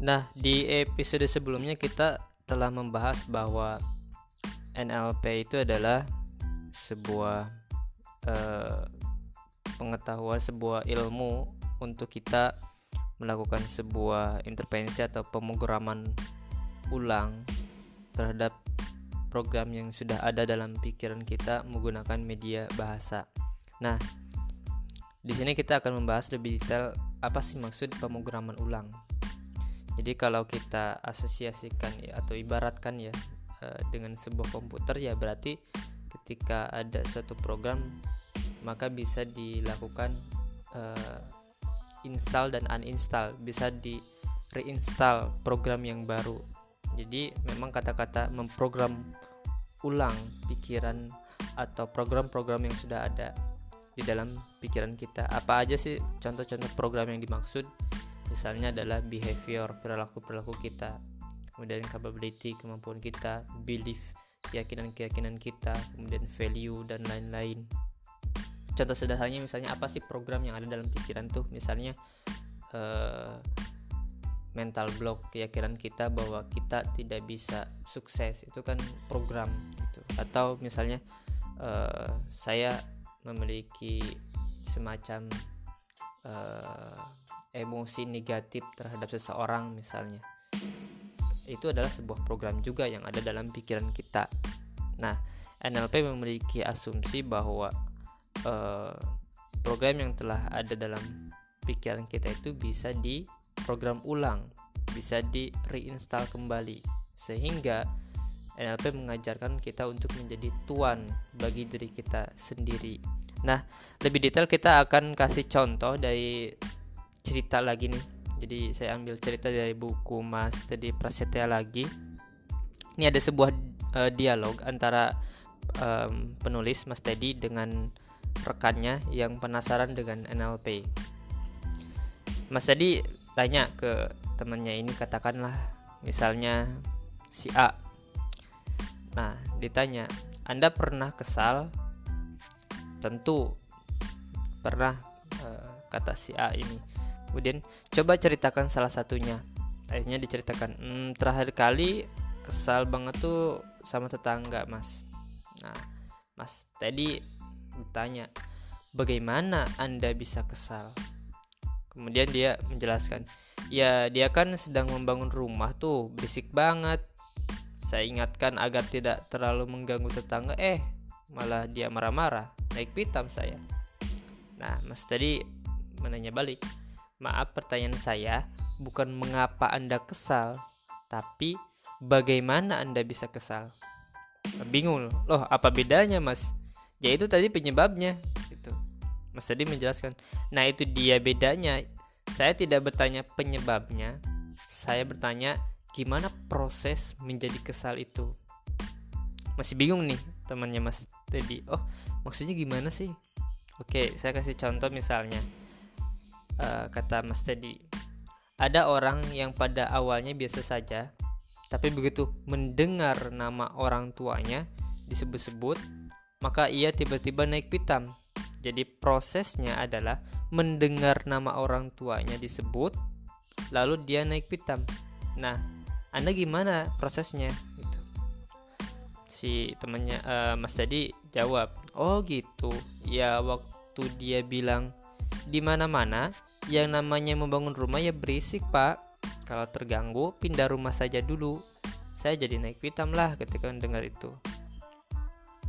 Nah, di episode sebelumnya kita telah membahas bahwa NLP itu adalah sebuah eh, pengetahuan, sebuah ilmu untuk kita melakukan sebuah intervensi atau pemrograman ulang terhadap program yang sudah ada dalam pikiran kita menggunakan media bahasa. Nah, di sini kita akan membahas lebih detail apa sih maksud pemrograman ulang. Jadi kalau kita asosiasikan ya, atau ibaratkan ya eh, dengan sebuah komputer ya berarti ketika ada suatu program maka bisa dilakukan uh, install dan uninstall, bisa di reinstall program yang baru. Jadi memang kata-kata memprogram ulang pikiran atau program-program yang sudah ada di dalam pikiran kita. Apa aja sih contoh-contoh program yang dimaksud? Misalnya adalah behavior, perilaku-perilaku kita, kemudian capability, kemampuan kita, belief, keyakinan-keyakinan kita, kemudian value dan lain-lain. Contoh sederhananya misalnya apa sih program yang ada dalam pikiran tuh? Misalnya uh, mental block keyakinan kita bahwa kita tidak bisa sukses itu kan program gitu. Atau misalnya uh, saya memiliki semacam uh, emosi negatif terhadap seseorang misalnya. Itu adalah sebuah program juga yang ada dalam pikiran kita. Nah NLP memiliki asumsi bahwa uh, program yang telah ada dalam pikiran kita itu bisa di program ulang bisa di reinstall kembali. Sehingga NLP mengajarkan kita untuk menjadi tuan bagi diri kita sendiri. Nah, lebih detail kita akan kasih contoh dari cerita lagi nih. Jadi saya ambil cerita dari buku Mas Teddy Prasetya lagi. Ini ada sebuah uh, dialog antara um, penulis Mas Teddy dengan rekannya yang penasaran dengan NLP. Mas Teddy tanya ke temannya ini katakanlah misalnya si A Nah, ditanya, Anda pernah kesal? Tentu pernah uh, kata si A ini. Kemudian coba ceritakan salah satunya. Akhirnya diceritakan, hmm, terakhir kali kesal banget tuh sama tetangga, Mas. Nah, Mas tadi bertanya, bagaimana Anda bisa kesal? Kemudian dia menjelaskan, ya dia kan sedang membangun rumah tuh, berisik banget saya ingatkan agar tidak terlalu mengganggu tetangga, eh malah dia marah-marah, naik pitam saya. Nah, Mas tadi menanya balik. Maaf pertanyaan saya bukan mengapa Anda kesal, tapi bagaimana Anda bisa kesal? Bingung loh, apa bedanya Mas? Ya itu tadi penyebabnya gitu. Mas tadi menjelaskan. Nah, itu dia bedanya. Saya tidak bertanya penyebabnya, saya bertanya gimana proses menjadi kesal itu masih bingung nih temannya Mas Teddy oh maksudnya gimana sih oke saya kasih contoh misalnya uh, kata Mas Teddy ada orang yang pada awalnya biasa saja tapi begitu mendengar nama orang tuanya disebut-sebut maka ia tiba-tiba naik pitam. Jadi prosesnya adalah mendengar nama orang tuanya disebut lalu dia naik pitam. Nah anda gimana prosesnya? Gitu. Si temannya uh, Mas tadi jawab oh gitu. Ya waktu dia bilang di mana-mana yang namanya membangun rumah ya berisik pak. Kalau terganggu pindah rumah saja dulu. Saya jadi naik pitam lah ketika mendengar itu.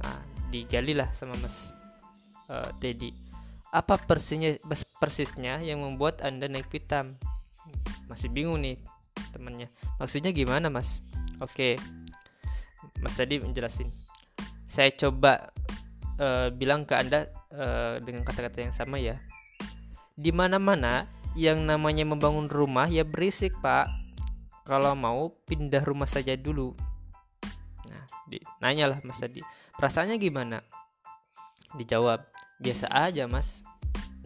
Nah digalilah sama Mas uh, Dedi apa persisnya persisnya yang membuat anda naik pitam? Masih bingung nih temennya. Maksudnya gimana mas? Oke. Mas tadi menjelasin saya coba uh, bilang ke anda uh, dengan kata-kata yang sama ya di mana-mana yang namanya membangun rumah ya berisik pak. Kalau mau pindah rumah saja dulu. Nah di, nanyalah mas tadi perasaannya gimana? Dijawab biasa aja mas.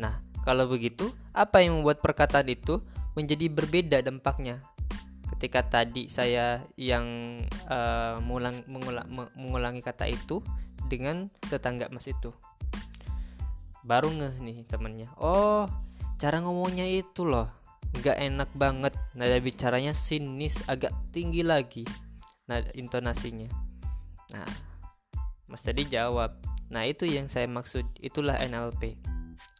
Nah kalau begitu apa yang membuat perkataan itu menjadi berbeda dampaknya? Ketika tadi saya yang uh, mengulang, mengulang, mengulangi kata itu dengan tetangga mas itu baru ngeh nih temennya. Oh cara ngomongnya itu loh. Nggak enak banget. Nada bicaranya sinis agak tinggi lagi. Nada intonasinya. Nah Mas tadi jawab. Nah itu yang saya maksud. Itulah NLP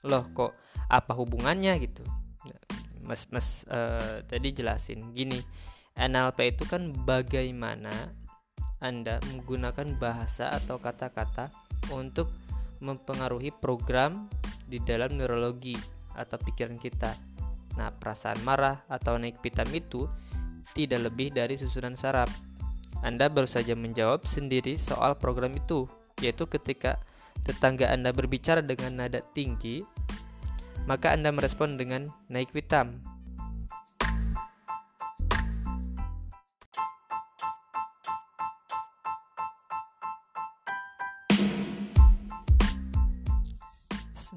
loh kok apa hubungannya gitu? Mas Mas uh, tadi jelasin. Gini NLP itu kan bagaimana Anda menggunakan bahasa atau kata-kata untuk mempengaruhi program di dalam neurologi atau pikiran kita. Nah, perasaan marah atau naik pitam itu tidak lebih dari susunan saraf. Anda baru saja menjawab sendiri soal program itu, yaitu ketika tetangga Anda berbicara dengan nada tinggi, maka Anda merespon dengan naik pitam.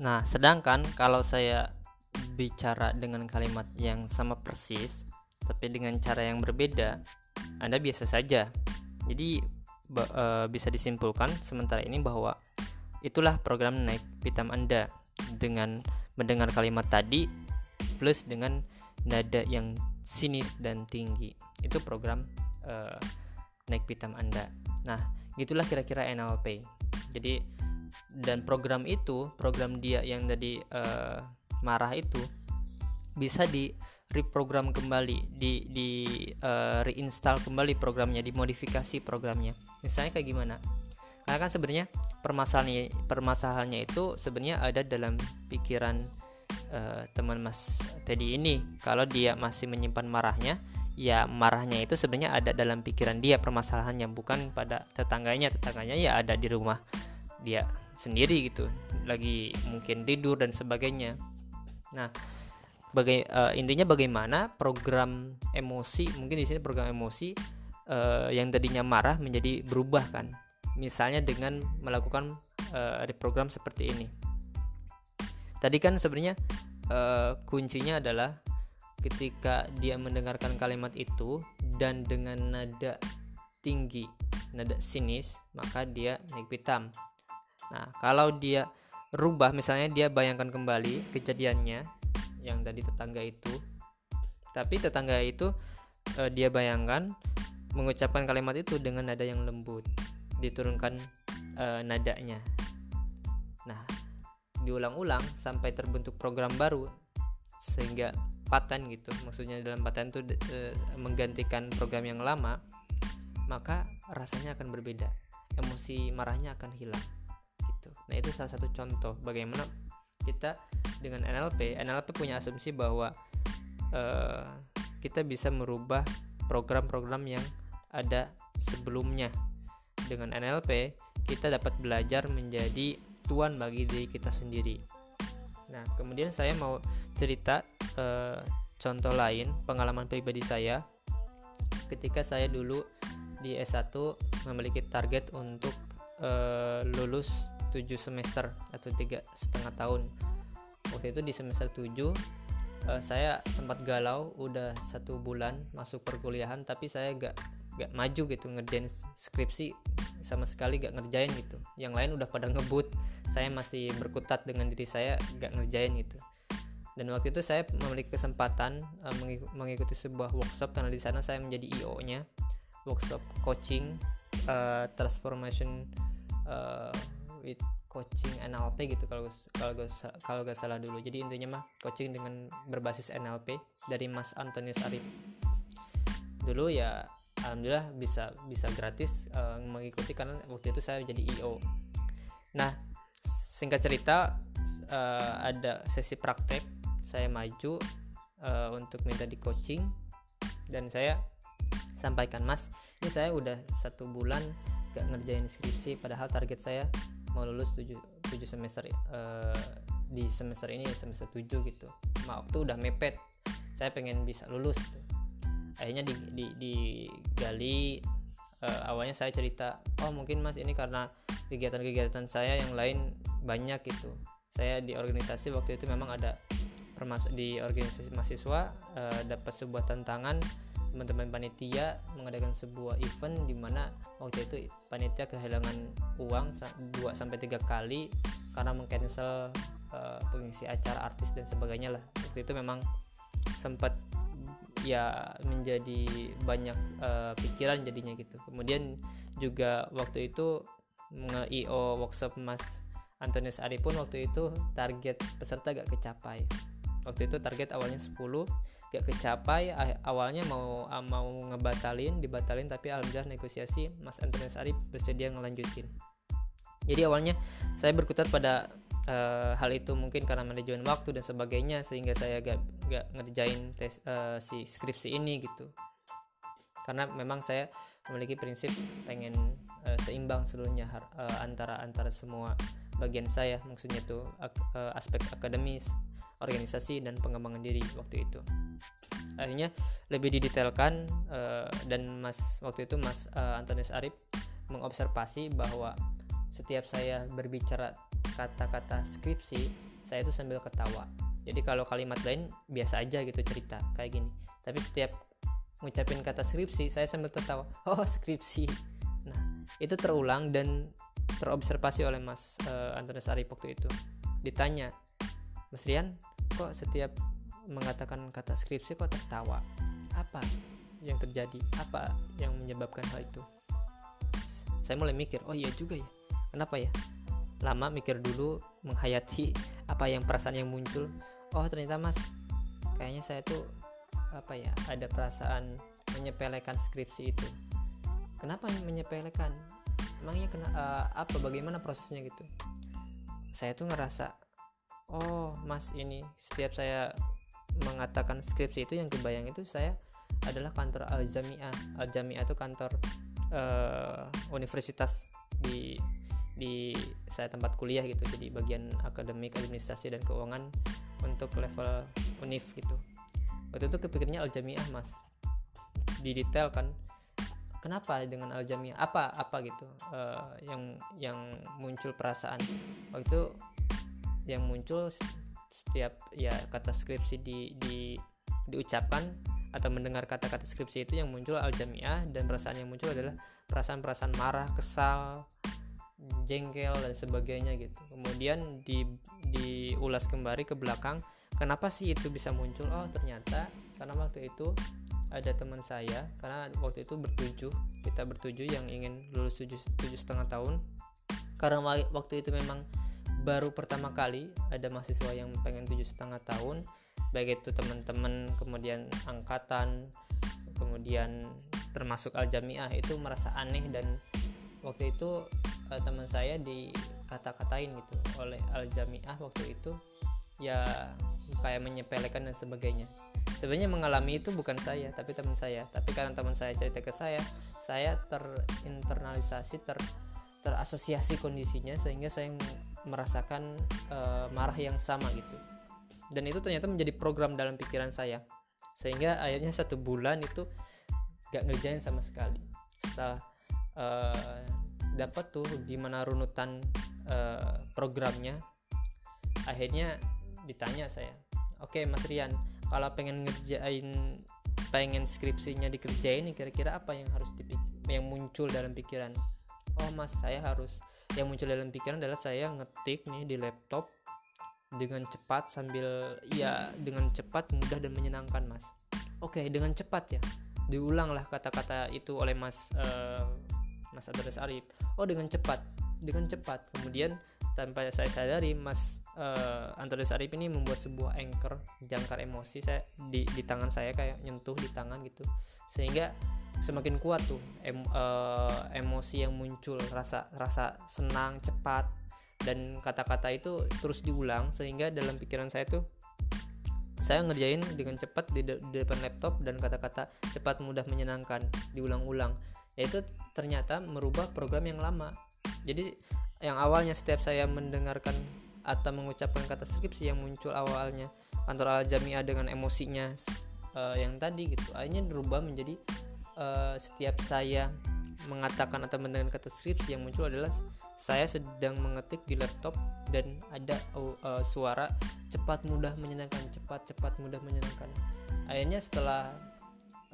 Nah, sedangkan kalau saya bicara dengan kalimat yang sama persis, tapi dengan cara yang berbeda, Anda biasa saja. Jadi e, bisa disimpulkan sementara ini bahwa itulah program naik pitam Anda dengan mendengar kalimat tadi plus dengan nada yang sinis dan tinggi. Itu program e, naik pitam Anda. Nah, gitulah kira-kira NLP. Jadi dan program itu program dia yang tadi uh, marah itu bisa di reprogram kembali di di uh, reinstall kembali programnya dimodifikasi programnya. Misalnya kayak gimana? Karena kan sebenarnya permasalahannya permasalahannya itu sebenarnya ada dalam pikiran uh, teman Mas Teddy ini. Kalau dia masih menyimpan marahnya ya marahnya itu sebenarnya ada dalam pikiran dia permasalahannya bukan pada tetangganya. Tetangganya ya ada di rumah dia sendiri gitu. Lagi mungkin tidur dan sebagainya. Nah baga uh, intinya bagaimana program emosi mungkin di sini program emosi uh, yang tadinya marah menjadi berubah kan? Misalnya dengan melakukan uh, reprogram seperti ini. Tadi kan sebenarnya uh, kuncinya adalah ketika dia mendengarkan kalimat itu dan dengan nada tinggi nada sinis maka dia naik pitam Nah, kalau dia rubah misalnya dia bayangkan kembali kejadiannya yang tadi tetangga itu. Tapi tetangga itu e, dia bayangkan mengucapkan kalimat itu dengan nada yang lembut. Diturunkan e, nadanya. Nah, diulang-ulang sampai terbentuk program baru sehingga paten gitu. Maksudnya dalam paten itu e, menggantikan program yang lama, maka rasanya akan berbeda. Emosi marahnya akan hilang Nah, itu salah satu contoh bagaimana kita dengan NLP, NLP punya asumsi bahwa uh, kita bisa merubah program-program yang ada sebelumnya. Dengan NLP, kita dapat belajar menjadi tuan bagi diri kita sendiri. Nah, kemudian saya mau cerita uh, contoh lain pengalaman pribadi saya ketika saya dulu di S1 memiliki target untuk uh, lulus 7 semester atau tiga setengah tahun. Waktu itu di semester 7 uh, eh, saya sempat galau udah satu bulan masuk perkuliahan tapi saya gak gak maju gitu ngerjain skripsi sama sekali gak ngerjain gitu. Yang lain udah pada ngebut saya masih berkutat dengan diri saya gak ngerjain gitu. Dan waktu itu saya memiliki kesempatan uh, mengikuti sebuah workshop karena di sana saya menjadi IO nya workshop coaching uh, transformation with coaching NLP gitu kalau kalau kalau gak salah dulu. Jadi intinya mah coaching dengan berbasis NLP dari Mas Antonius Arif dulu ya alhamdulillah bisa bisa gratis uh, mengikuti karena waktu itu saya jadi IO nah singkat cerita uh, ada sesi praktek saya maju uh, untuk minta di coaching dan saya sampaikan mas ini saya udah satu bulan gak ngerjain skripsi padahal target saya mau lulus 7, 7 semester uh, di semester ini semester 7 gitu. Maaf tuh udah mepet. Saya pengen bisa lulus gitu. akhirnya di, di, digali uh, awalnya saya cerita oh mungkin mas ini karena kegiatan-kegiatan saya yang lain banyak gitu. Saya di organisasi waktu itu memang ada di organisasi mahasiswa uh, dapat sebuah tantangan teman-teman panitia mengadakan sebuah event di mana waktu itu panitia kehilangan uang 2 sampai 3 kali karena mengcancel uh, pengisi acara artis dan sebagainya lah. Waktu itu memang sempat ya menjadi banyak uh, pikiran jadinya gitu kemudian juga waktu itu nge-IO workshop Mas Antonius Ari pun waktu itu target peserta gak kecapai waktu itu target awalnya 10 gak kecapai awalnya mau ah, mau ngebatalin dibatalin tapi alhamdulillah negosiasi Mas Antonius Ari bersedia ngelanjutin. Jadi awalnya saya berkutat pada uh, hal itu mungkin karena manajemen waktu dan sebagainya sehingga saya gak, gak ngerjain tes uh, si skripsi ini gitu. Karena memang saya memiliki prinsip pengen uh, seimbang seluruhnya uh, antara antara semua bagian saya maksudnya tuh uh, aspek akademis organisasi dan pengembangan diri waktu itu. Akhirnya lebih didetailkan uh, dan mas waktu itu mas uh, Antonius Arif mengobservasi bahwa setiap saya berbicara kata-kata skripsi saya itu sambil ketawa. Jadi kalau kalimat lain biasa aja gitu cerita kayak gini. Tapi setiap ngucapin kata skripsi saya sambil tertawa oh skripsi. Nah itu terulang dan terobservasi oleh Mas uh, Antonius Arif waktu itu. Ditanya Mas Rian kok setiap mengatakan kata skripsi kok tertawa? Apa yang terjadi? Apa yang menyebabkan hal itu? Saya mulai mikir oh iya juga ya. Kenapa ya? Lama mikir dulu menghayati apa yang perasaan yang muncul. Oh ternyata mas kayaknya saya tuh apa ya ada perasaan menyepelekan skripsi itu. Kenapa menyepelekan? Emangnya kena uh, apa? Bagaimana prosesnya? Gitu. Saya tuh ngerasa oh mas ini setiap saya mengatakan skripsi itu yang kebayang itu saya adalah kantor Al Jamiah Al Jamiah itu kantor uh, universitas di di saya tempat kuliah gitu. Jadi bagian akademik administrasi dan keuangan untuk level univ gitu. Waktu itu kepikirnya al jamiah mas. Di detail kan kenapa dengan al jamiah apa apa gitu uh, yang yang muncul perasaan? Waktu itu yang muncul setiap ya kata skripsi di, di diucapkan atau mendengar kata-kata skripsi itu yang muncul al jamiah dan perasaan yang muncul adalah perasaan-perasaan marah kesal jengkel dan sebagainya gitu. Kemudian di diulas kembali ke belakang kenapa sih itu bisa muncul? Oh ternyata karena waktu itu ada teman saya karena waktu itu bertujuh kita bertujuh yang ingin lulus tujuh setengah tahun. Karena waktu itu memang baru pertama kali ada mahasiswa yang pengen tujuh setengah tahun baik itu teman-teman kemudian angkatan kemudian termasuk al jamiah itu merasa aneh dan waktu itu uh, teman saya dikata-katain gitu oleh al jamiah waktu itu ya kayak menyepelekan dan sebagainya. Sebenarnya mengalami itu bukan saya tapi teman saya. Tapi karena teman saya cerita ke saya saya terinternalisasi ter terasosiasi kondisinya sehingga saya merasakan uh, marah yang sama gitu. Dan itu ternyata menjadi program dalam pikiran saya. Sehingga akhirnya satu bulan itu gak ngerjain sama sekali. Setelah uh, dapat tuh gimana runutan uh, programnya akhirnya ditanya saya oke okay, Mas Rian kalau pengen ngerjain pengen skripsinya dikerjain kira-kira apa yang harus dipik yang muncul dalam pikiran? Oh Mas saya harus yang muncul dalam pikiran adalah saya ngetik nih di laptop dengan cepat sambil ya dengan cepat mudah dan menyenangkan Mas. Oke okay, dengan cepat ya. Diulanglah kata-kata itu oleh Mas uh, Mas Andreas Arif. Oh dengan cepat. Dengan cepat. Kemudian tanpa saya sadari Mas uh, Andreas Arif ini membuat sebuah anchor jangkar emosi saya di, di tangan saya kayak nyentuh di tangan gitu. Sehingga semakin kuat tuh em, uh, emosi yang muncul rasa rasa senang cepat dan kata-kata itu terus diulang. Sehingga dalam pikiran saya tuh saya ngerjain dengan cepat di, de di depan laptop dan kata-kata cepat mudah menyenangkan diulang-ulang. Yaitu ternyata merubah program yang lama. Jadi yang awalnya setiap saya mendengarkan atau mengucapkan kata skripsi yang muncul awalnya. Kantor al dengan emosinya uh, yang tadi gitu. Akhirnya berubah menjadi uh, setiap saya mengatakan atau mendengar kata skripsi yang muncul adalah saya sedang mengetik di laptop dan ada uh, suara cepat mudah menyenangkan cepat cepat mudah menyenangkan. Akhirnya setelah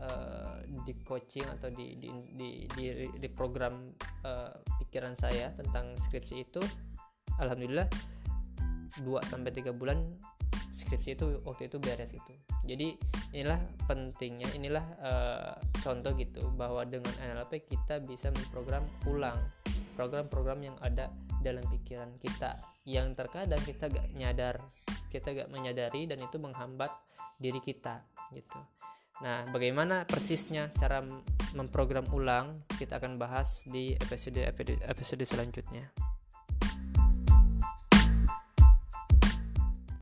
uh, di coaching atau di di di, di, di program uh, pikiran saya tentang skripsi itu alhamdulillah 2 sampai 3 bulan skripsi itu waktu itu beres itu jadi inilah pentingnya inilah uh, contoh gitu bahwa dengan NLP kita bisa memprogram ulang program-program yang ada dalam pikiran kita yang terkadang kita gak nyadar kita gak menyadari dan itu menghambat diri kita gitu nah bagaimana persisnya cara memprogram ulang? Kita akan bahas di episode episode, episode selanjutnya